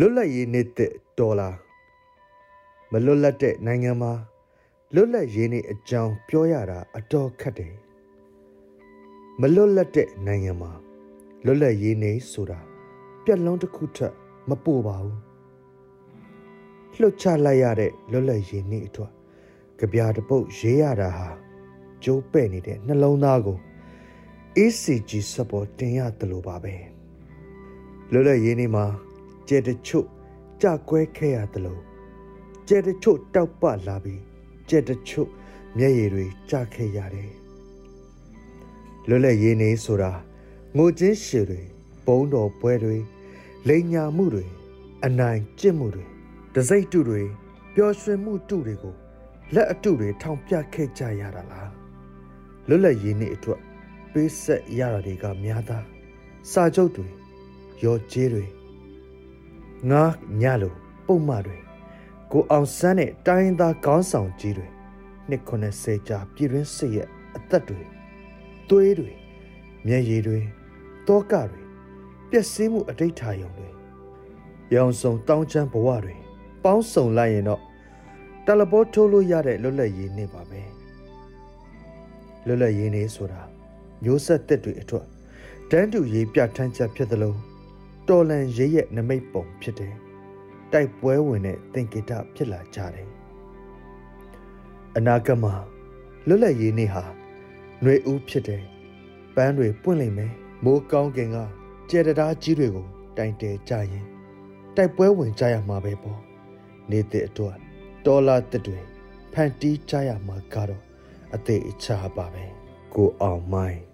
လွတ်လပ်ရေးနေတဲ့ဒေါ်လာမလွတ်လပ်တဲ့နိုင်ငံမှာလွတ်လပ်ရေးနေအကြောင်းပြောရတာအတော်ခက်တယ်မလွတ်လပ်တဲ့နိုင်ငံမှာလွတ်လပ်ရေးနေဆိုတာပြက်လုံးတစ်ခုထက်မပိုပါဘူးလှုပ်ချလိုက်ရတဲ့လွတ်လပ်ရေးနေအတွက်ကြပြတပုတ်ရေးရတာဟာကျိုးပဲ့နေတဲ့နှလုံးသားကို ACG စပေါ်တင်ရတယ်လို့ပါပဲလွတ်လပ်ရေးနေမှာ ကျဲတချို့ကြကွဲခဲ့ရတယ်လို့ကျဲတချို့တောက်ပလာပြီးကျဲတချို့မျက်ရည်တွေကျခဲ့ရတယ်လွတ်လပ်ရေးနေဆိုတာငိုချင်းရှည်တွေဘုံတော်ပွဲတွေလိန်ညာမှုတွေအနိုင်ကျင့်မှုတွေတစိမ့်တုတွေပျော်ရွှင်မှုတုတွေကိုလက်အတုတွေထောင်ပြခဲ့ကြရတာလားလွတ်လပ်ရေးနေ့အတွက်ပေးဆက်ရတာတွေကများသားစာချုပ်တွေရော်ကျေးတွေ ငါညလိုပုံမှန်တွေကိုအောင်ဆန်းတဲ့တိုင်းသားခေါင်းဆောင်ကြီးတွေနှစ်90ကြာပြည်တွင်းစစ်ရဲ့အသက်တွေသွေးတွေမျက်ရည်တွေတောကတွေပျက်စီးမှုအတိတ်ထာယုံတွေရောင်စုံတောင်းချမ်းဘဝတွေပေါင်းစုံလိုက်ရင်တော့တလဘောထိုးလို့ရတဲ့လွတ်လပ်ရေးနေပါပဲလွတ်လပ်ရေးနေဆိုတာမျိုးဆက်သက်တွေအထွတ်တန်းတူရေးပြဋ္ဌာန်းချက်ဖြစ်သလို တော်လန်ရေးရဲ့နမိတ်ပုံဖြစ်တယ်တိုက်ပွဲဝင်တဲ့သင်္ကေတဖြစ်လာကြတယ်အနာဂတ်မှာလွတ်လပ်ရေးနေ့ဟာຫນွေဦးဖြစ်တယ်ပန်းတွေပွင့်လိမ့်မယ်မိုးကောင်းကင်ကကျဲတရားကြီးတွေကိုတိုင်တဲကြရင်တိုက်ပွဲဝင်ကြရမှာပဲပေါ့နေတဲ့အတွက်ဒေါ်လာတစ်တွေဖန်တီးကြရမှာကတော့အသေးအချာပါပဲကိုအောင်မိုင်း